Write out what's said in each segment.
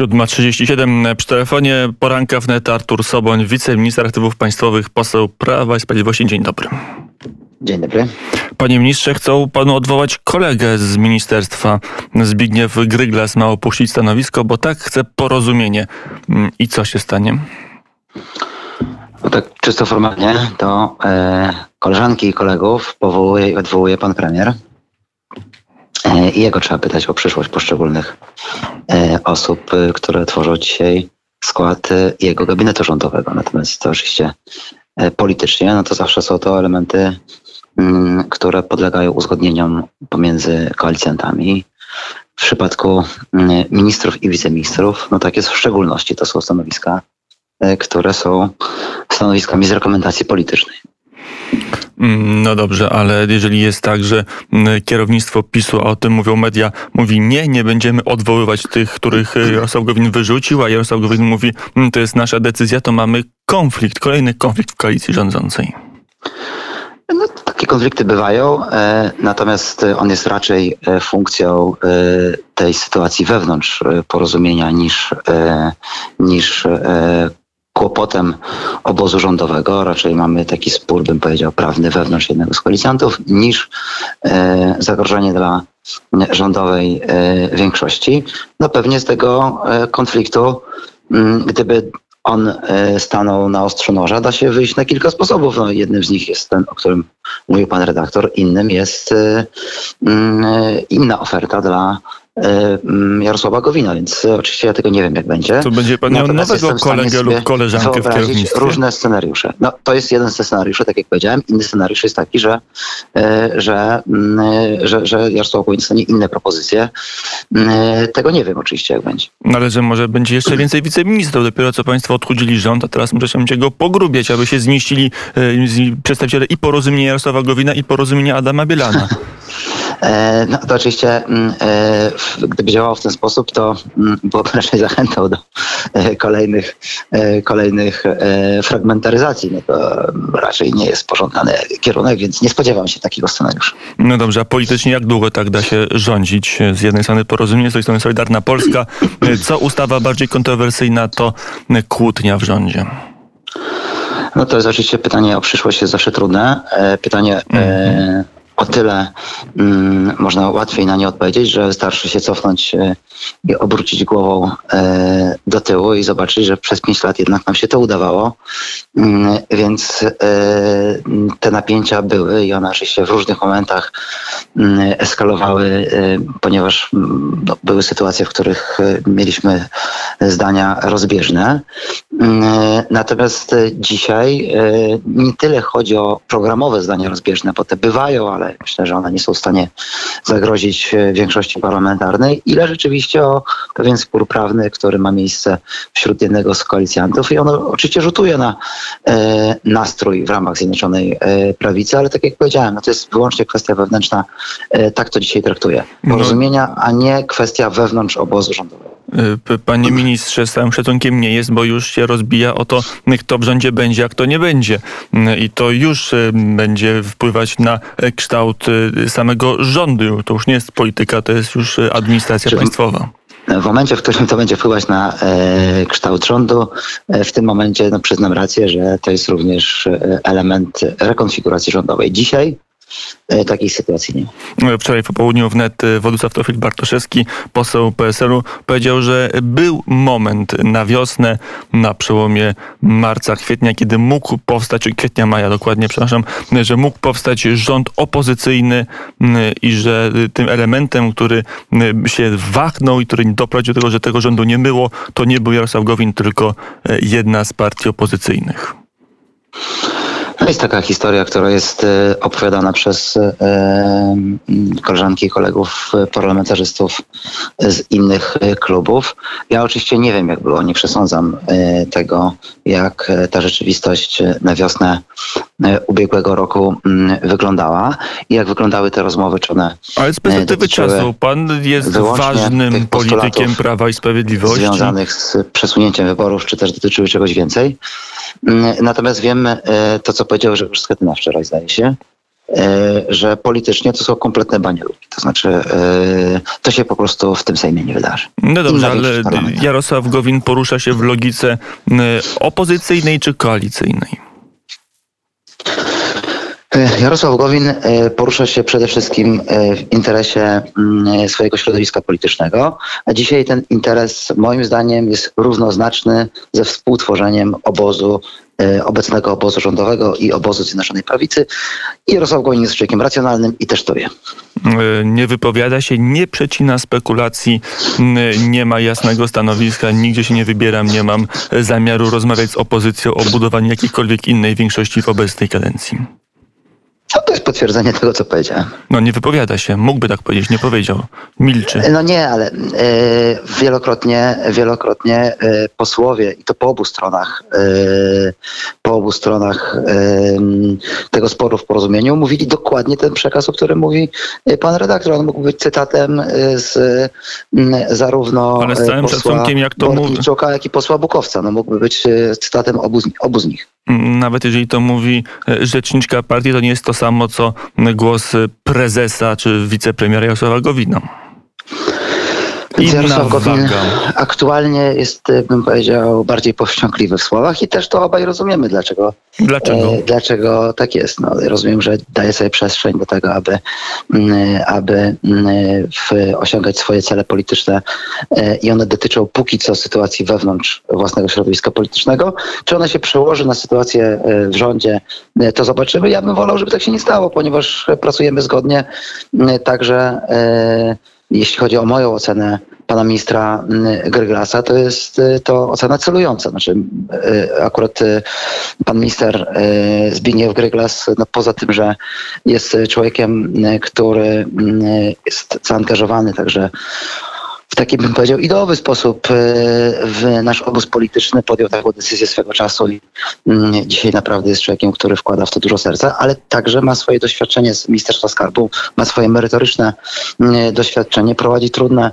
7.37 przy telefonie poranka wnet Artur Soboń, wiceminister aktywów państwowych, poseł Prawa i Sprawiedliwości. Dzień dobry. Dzień dobry. Panie ministrze, chcą panu odwołać kolegę z ministerstwa. Zbigniew Gryglas ma opuścić stanowisko, bo tak chce porozumienie. I co się stanie? No tak czysto formalnie to e, koleżanki i kolegów powołuje i odwołuje pan premier. E, I jego trzeba pytać o przyszłość poszczególnych e, osób, e, które tworzą dzisiaj skład jego gabinetu rządowego. Natomiast to oczywiście politycznie, no to zawsze są to elementy, mm, które podlegają uzgodnieniom pomiędzy koalicjantami. W przypadku mm, ministrów i wiceministrów, no tak jest w szczególności, to są stanowiska, które są stanowiskami z rekomendacji politycznej. Mm, no dobrze, ale jeżeli jest tak, że mm, kierownictwo PiSu, a o tym mówią media, mówi nie, nie będziemy odwoływać tych, których y, Jarosław Gowin wyrzucił, a Jarosław Gowin mówi, mm, to jest nasza decyzja, to mamy konflikt, kolejny konflikt w koalicji rządzącej. No, takie konflikty bywają, e, natomiast on jest raczej e, funkcją e, tej sytuacji wewnątrz porozumienia niż, niż kłopotem obozu rządowego. Raczej mamy taki spór, bym powiedział, prawny wewnątrz jednego z koalicjantów, niż e, zagrożenie dla rządowej e, większości. No pewnie z tego e, konfliktu, mm, gdyby on stanął na ostrzu noża, da się wyjść na kilka sposobów. No, jednym z nich jest ten, o którym mówił pan redaktor, innym jest mm, inna oferta dla Jarosława Gowina, więc oczywiście ja tego nie wiem, jak będzie. To będzie pan miał nowego kolegę lub koleżankę w kierownictwie. różne scenariusze. No, to jest jeden ze scenariuszy, tak jak powiedziałem. Inny scenariusz jest taki, że, e, że, mm, że, że Jarosław Gowin dostanie inne propozycje. Mm, tego nie wiem oczywiście, jak będzie. No, ale że może będzie jeszcze więcej wiceministrów. Dopiero co państwo odchudzili rząd, a teraz się go pogrubiać, aby się zmieścili e, przedstawiciele i porozumienia Jarosława Gowina i porozumienia Adama Bielana. E, no to oczywiście, mm, e, gdyby działało w ten sposób, to mm, byłoby raczej zachętą do e, kolejnych, kolejnych fragmentaryzacji. No to raczej nie jest pożądany kierunek, więc nie spodziewam się takiego scenariusza. No dobrze, a politycznie jak długo tak da się rządzić? Z jednej strony porozumienie, z drugiej strony Solidarna Polska. Co ustawa bardziej kontrowersyjna, to kłótnia w rządzie. No to jest oczywiście pytanie o przyszłość, jest zawsze trudne. Pytanie mm o tyle mm, można łatwiej na nie odpowiedzieć, że wystarczy się cofnąć e, i obrócić głową e, do tyłu i zobaczyć, że przez pięć lat jednak nam się to udawało. Mm, więc e, te napięcia były i one oczywiście w różnych momentach mm, eskalowały, ponieważ mm, no, były sytuacje, w których mieliśmy zdania rozbieżne. Natomiast dzisiaj nie tyle chodzi o programowe zdania rozbieżne, bo te bywają, ale myślę, że one nie są w stanie zagrozić e, większości parlamentarnej, ile rzeczywiście o pewien spór prawny, który ma miejsce wśród jednego z koalicjantów i ono oczywiście rzutuje na e, nastrój w ramach Zjednoczonej e, Prawicy, ale tak jak powiedziałem, no to jest wyłącznie kwestia wewnętrzna, e, tak to dzisiaj traktuję. No. Porozumienia, a nie kwestia wewnątrz obozu rządowego. Panie ministrze, z całym szacunkiem nie jest, bo już się rozbija o to, kto w rządzie będzie, a kto nie będzie. I to już będzie wpływać na kształt y, samego rządu. To już nie jest polityka, to jest już y, administracja państwowa. W momencie, w którym to będzie wpływać na e, kształt rządu, e, w tym momencie no, przyznam rację, że to jest również e, element rekonfiguracji rządowej. Dzisiaj takiej sytuacji nie ma. Wczoraj po południu wnet e, Władysław Teofil Bartoszewski, poseł PSL-u, powiedział, że był moment na wiosnę, na przełomie marca, kwietnia, kiedy mógł powstać, kwietnia, maja dokładnie, przepraszam, że mógł powstać rząd opozycyjny i że tym elementem, który się wachnął i który doprowadził do tego, że tego rządu nie było, to nie był Jarosław Gowin, tylko e, jedna z partii opozycyjnych. To jest taka historia, która jest e, opowiadana przez e, koleżanki i kolegów e, parlamentarzystów z innych klubów. Ja oczywiście nie wiem, jak było, nie przesądzam tego, jak ta rzeczywistość na wiosnę ubiegłego roku wyglądała i jak wyglądały te rozmowy, czy one. Ale z perspektywy czasu, pan jest ważnym politykiem Prawa i Sprawiedliwości. Związanych z przesunięciem wyborów, czy też dotyczyły czegoś więcej. Mm, natomiast wiem e, to, co powiedział Grzegorz Schetyna wczoraj, zdaje się, że politycznie to są kompletne banialuki. To znaczy, to się po prostu w tym Sejmie nie wydarzy. No dobrze, ale Jarosław Gowin porusza się w logice opozycyjnej czy koalicyjnej? E, Jarosław Gowin e, porusza się przede wszystkim e, w interesie mm, swojego środowiska politycznego, a dzisiaj ten interes moim zdaniem jest równoznaczny ze współtworzeniem obozu obecnego obozu rządowego i obozu Zjednoczonej Prawicy. I Jarosław Gowin jest człowiekiem racjonalnym i też to wie. Nie wypowiada się, nie przecina spekulacji, nie ma jasnego stanowiska, nigdzie się nie wybieram, nie mam zamiaru rozmawiać z opozycją o budowaniu jakiejkolwiek innej większości w obecnej kadencji. No to jest potwierdzenie tego, co powiedziałem. No nie wypowiada się, mógłby tak powiedzieć, nie powiedział. Milczy. No nie, ale e, wielokrotnie, wielokrotnie e, posłowie, i to po obu stronach, e, po obu stronach tego sporu w porozumieniu, mówili dokładnie ten przekaz, o którym mówi pan redaktor. On mógł być cytatem z zarówno ale z całym posła szacunkiem, jak to mówi. jak i posła Bukowca. No mógłby być cytatem obu, obu z nich. Nawet jeżeli to mówi rzeczniczka partii, to nie jest to samo co głos prezesa czy wicepremiera Jarosława Gowina. Jarosław Gowin aktualnie jest, e, bym powiedział, bardziej powściągliwy w słowach i też to obaj rozumiemy, dlaczego, dlaczego? E, dlaczego tak jest. No, rozumiem, że daje sobie przestrzeń do tego, aby, mm, aby mm, w, osiągać swoje cele polityczne e, i one dotyczą póki co sytuacji wewnątrz własnego środowiska politycznego. Czy one się przełoży na sytuację e, w rządzie, e, to zobaczymy. Ja bym wolał, żeby tak się nie stało, ponieważ pracujemy zgodnie także jeśli chodzi o moją ocenę pana ministra mm, Gryglasa, to jest y, to ocena celująca. Znaczy, y, akurat y, pan minister Zbigniew Gryglas, no poza tym, że jest człowiekiem, który jest zaangażowany także w taki, bym powiedział, ideowy sposób w nasz obóz polityczny podjął taką decyzję swego czasu i mm, dzisiaj naprawdę jest człowiekiem, który wkłada w to dużo serca, ale także ma swoje doświadczenie z Ministerstwa Skarbu, ma swoje merytoryczne doświadczenie, prowadzi trudne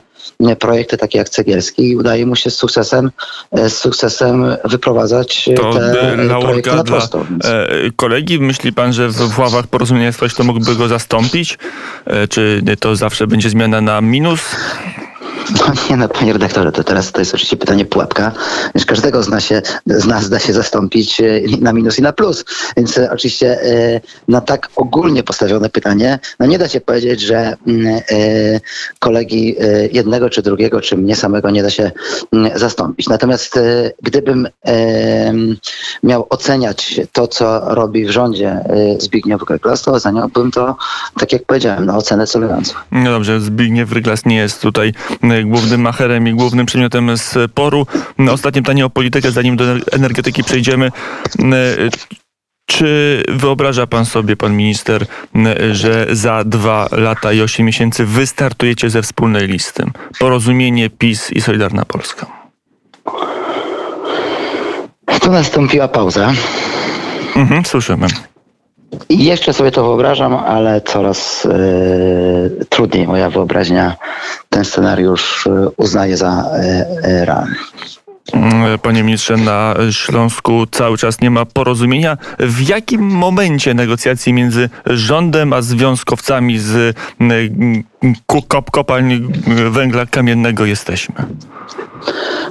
projekty takie jak Cegielski i udaje mu się z sukcesem, e, z sukcesem wyprowadzać to te projekty na prostą. Więc. E, kolegi, myśli pan, że w ławach porozumienia ktoś, kto mógłby go zastąpić? E, czy to zawsze będzie zmiana na minus? No nie no, panie redaktorze, to teraz to jest oczywiście pytanie pułapka, więc każdego z nas, się, z nas da się zastąpić e, na minus i na plus. Więc e, oczywiście e, na tak ogólnie postawione pytanie, no nie da się powiedzieć, że mm, kolegi jednego czy drugiego, czy mnie samego nie da się mm, zastąpić. Natomiast gdybym miał oceniać to, co robi w rządzie Zbigniew Ryglas, to oceniałbym to, tak jak powiedziałem, na ocenę celującą. No dobrze, Zbigniew Ryglas nie jest tutaj głównym macherem i głównym przedmiotem sporu. Ostatnie pytanie o politykę, zanim do energetyki przejdziemy. Czy wyobraża pan sobie, pan minister, że za dwa lata i osiem miesięcy wystartujecie ze wspólnej listy? Porozumienie PiS i Solidarna Polska. Tu nastąpiła pauza. Mhm, słyszymy. Jeszcze sobie to wyobrażam, ale coraz y, trudniej moja wyobraźnia ten scenariusz y, uznaje za y, realny. Mm, panie ministrze, na Śląsku cały czas nie ma porozumienia. W jakim momencie negocjacji między rządem a związkowcami z kopalń węgla kamiennego jesteśmy?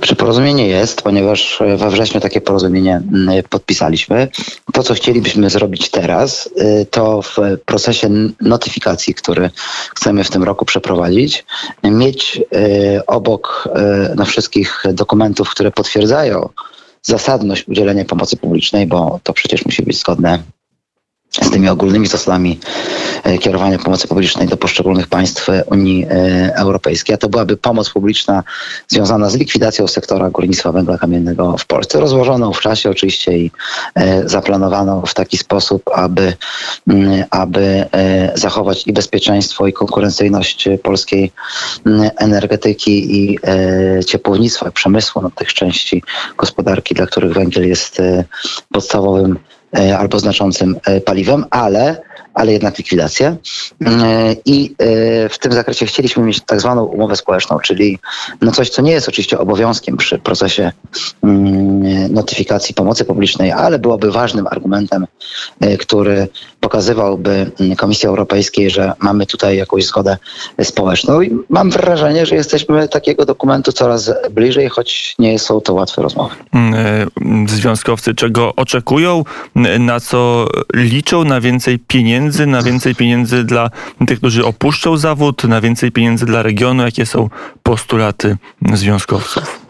Czy porozumienie jest, ponieważ we wrześniu takie porozumienie mm, podpisaliśmy. To, co chcielibyśmy zrobić teraz, y, to w procesie notyfikacji, który chcemy w tym roku przeprowadzić, mieć y, obok no, wszystkich dokumentów, które potwierdzają zasadność udzielenia pomocy publicznej, bo to przecież musi być zgodne z tymi ogólnymi zasadami e, kierowania pomocy publicznej do poszczególnych państw Unii e, Europejskiej. A to byłaby pomoc publiczna związana z likwidacją sektora górnictwa węgla kamiennego w Polsce, rozłożoną w czasie oczywiście i e, zaplanowaną w taki sposób, aby, mm, aby zachować i bezpieczeństwo, i konkurencyjność polskiej mm, energetyki i ciepłownictwa, przemysłu, no, tych części gospodarki, dla których węgiel jest podstawowym E, albo znaczącym e, paliwem, ale, ale jednak likwidacja. E, I w tym zakresie chcieliśmy mieć tak zwaną umowę społeczną, czyli no coś, co nie jest oczywiście obowiązkiem przy procesie mm, notyfikacji pomocy publicznej, ale byłoby ważnym argumentem, który pokazywałby Komisji Europejskiej, że mamy tutaj jakąś zgodę społeczną. I mam wrażenie, że jesteśmy takiego dokumentu coraz bliżej, choć nie są to łatwe rozmowy. Związkowcy czego oczekują, na co liczą, na więcej pieniędzy, na więcej pieniędzy dla tych, którzy opuszczą zawód, na więcej pieniędzy dla regionu. Jakie są postulaty związkowców?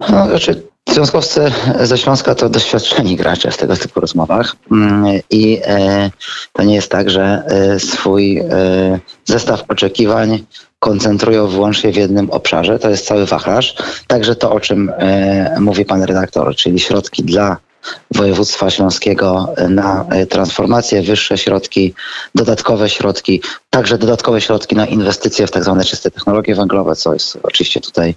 No, znaczy, związkowcy ze Śląska to doświadczeni gracze w tego typu rozmowach mm, i e, to nie jest tak, że e, swój e, zestaw oczekiwań koncentrują wyłącznie w jednym obszarze. To jest cały wachlarz. Także to, o czym mówi pan redaktor, czyli środki dla województwa śląskiego na transformację, wyższe środki, dodatkowe środki, także dodatkowe środki na inwestycje w tak zwane czyste technologie węglowe, co jest oczywiście tutaj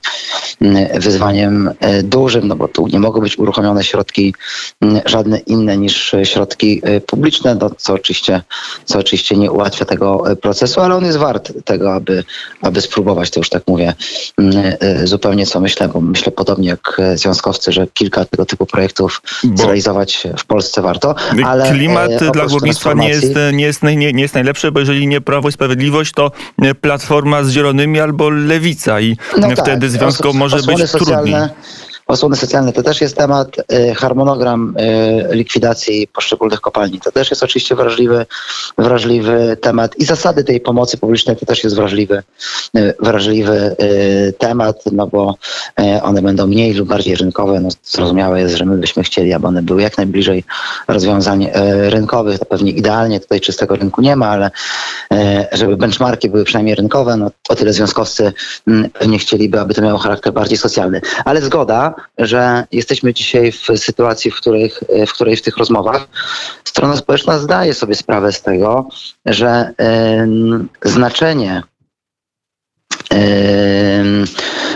mm, wyzwaniem e, dużym, no bo tu nie mogą być uruchomione środki mm, żadne inne niż środki e, publiczne, no, co, oczywiście, co oczywiście nie ułatwia tego e, procesu, ale on jest wart tego, aby, aby spróbować, to już tak mówię mm, zupełnie co myślę, bo myślę podobnie jak związkowcy, że kilka tego typu projektów bo zrealizować w Polsce warto. Ale Klimat dla górnictwa nie jest, nie, jest, nie, nie jest najlepszy, bo jeżeli nie Prawo i Sprawiedliwość, to Platforma z Zielonymi albo Lewica i no wtedy tak. związkom może być trudniej osłony socjalne to też jest temat, y, harmonogram y, likwidacji poszczególnych kopalni to też jest oczywiście wrażliwy, wrażliwy temat i zasady tej pomocy publicznej to też jest wrażliwy, y, wrażliwy temat, no bo one będą mniej lub bardziej rynkowe. No, zrozumiałe jest, że my byśmy chcieli, aby one były jak najbliżej rozwiązań rynkowych. To pewnie idealnie tutaj czystego rynku nie ma, ale żeby benchmarki były przynajmniej rynkowe, no o tyle związkowcy mm, pewnie chcieliby, aby to miało charakter bardziej socjalny. Ale zgoda, że jesteśmy dzisiaj w sytuacji, w, których, w której w tych rozmowach. Strona społeczna zdaje sobie sprawę z tego, że znaczenie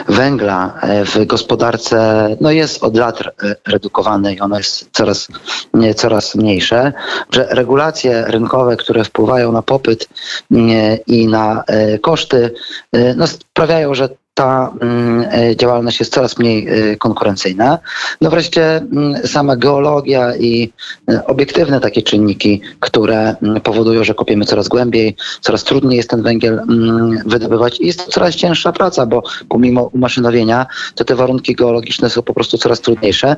węgla w gospodarce no jest od lat redukowane i ono jest coraz, coraz mniejsze, że regulacje rynkowe, które wpływają na popyt i na e, koszty, e, no sprawiają, że ta mm, e, działalność jest coraz mniej e, konkurencyjna. No wreszcie mm, sama geologia i e, obiektywne takie czynniki, które mm, powodują, że kopiemy coraz głębiej, coraz trudniej jest ten węgiel wydobywać i jest to coraz cięższa praca, bo pomimo umaszynowienia, to te warunki geologiczne są po prostu coraz trudniejsze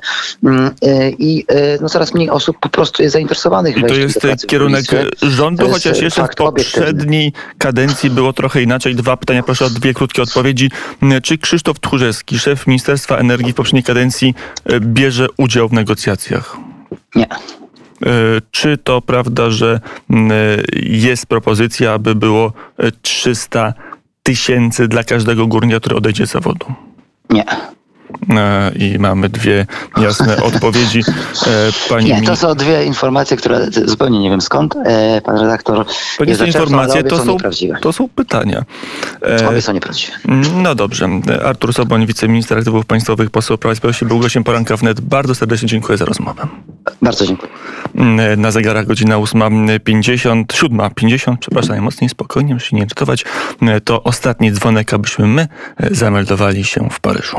i no, coraz mniej osób po prostu jest zainteresowanych I to jest kierunek rządu, chociaż jeszcze w poprzedniej kadencji było trochę inaczej. Dwa pytania, proszę o dwie krótkie odpowiedzi. Czy Krzysztof Tchórzewski, szef Ministerstwa Energii w poprzedniej kadencji, e, bierze udział w negocjacjach? Nie. E, czy to prawda, że e, jest propozycja, aby było 300 tysięcy dla każdego górnika, który odejdzie z zawodu? Nie. E, i mamy dwie jasne odpowiedzi. E, pani nie, to są dwie informacje, które zupełnie nie wiem skąd e, pan redaktor To nie są informacje, to są, to są pytania. Obie są nieprawdziwe. No dobrze. Artur Soboń, wiceminister aktywów państwowych, poseł Prawa i Sprawiedliwości, był gościem poranka wnet. Bardzo serdecznie dziękuję za rozmowę. Bardzo dziękuję. Na zegarach godzina 8.50, 7.50, przepraszam, najmocniej, spokojnie, muszę się nie irrytować. To ostatni dzwonek, abyśmy my zameldowali się w Paryżu.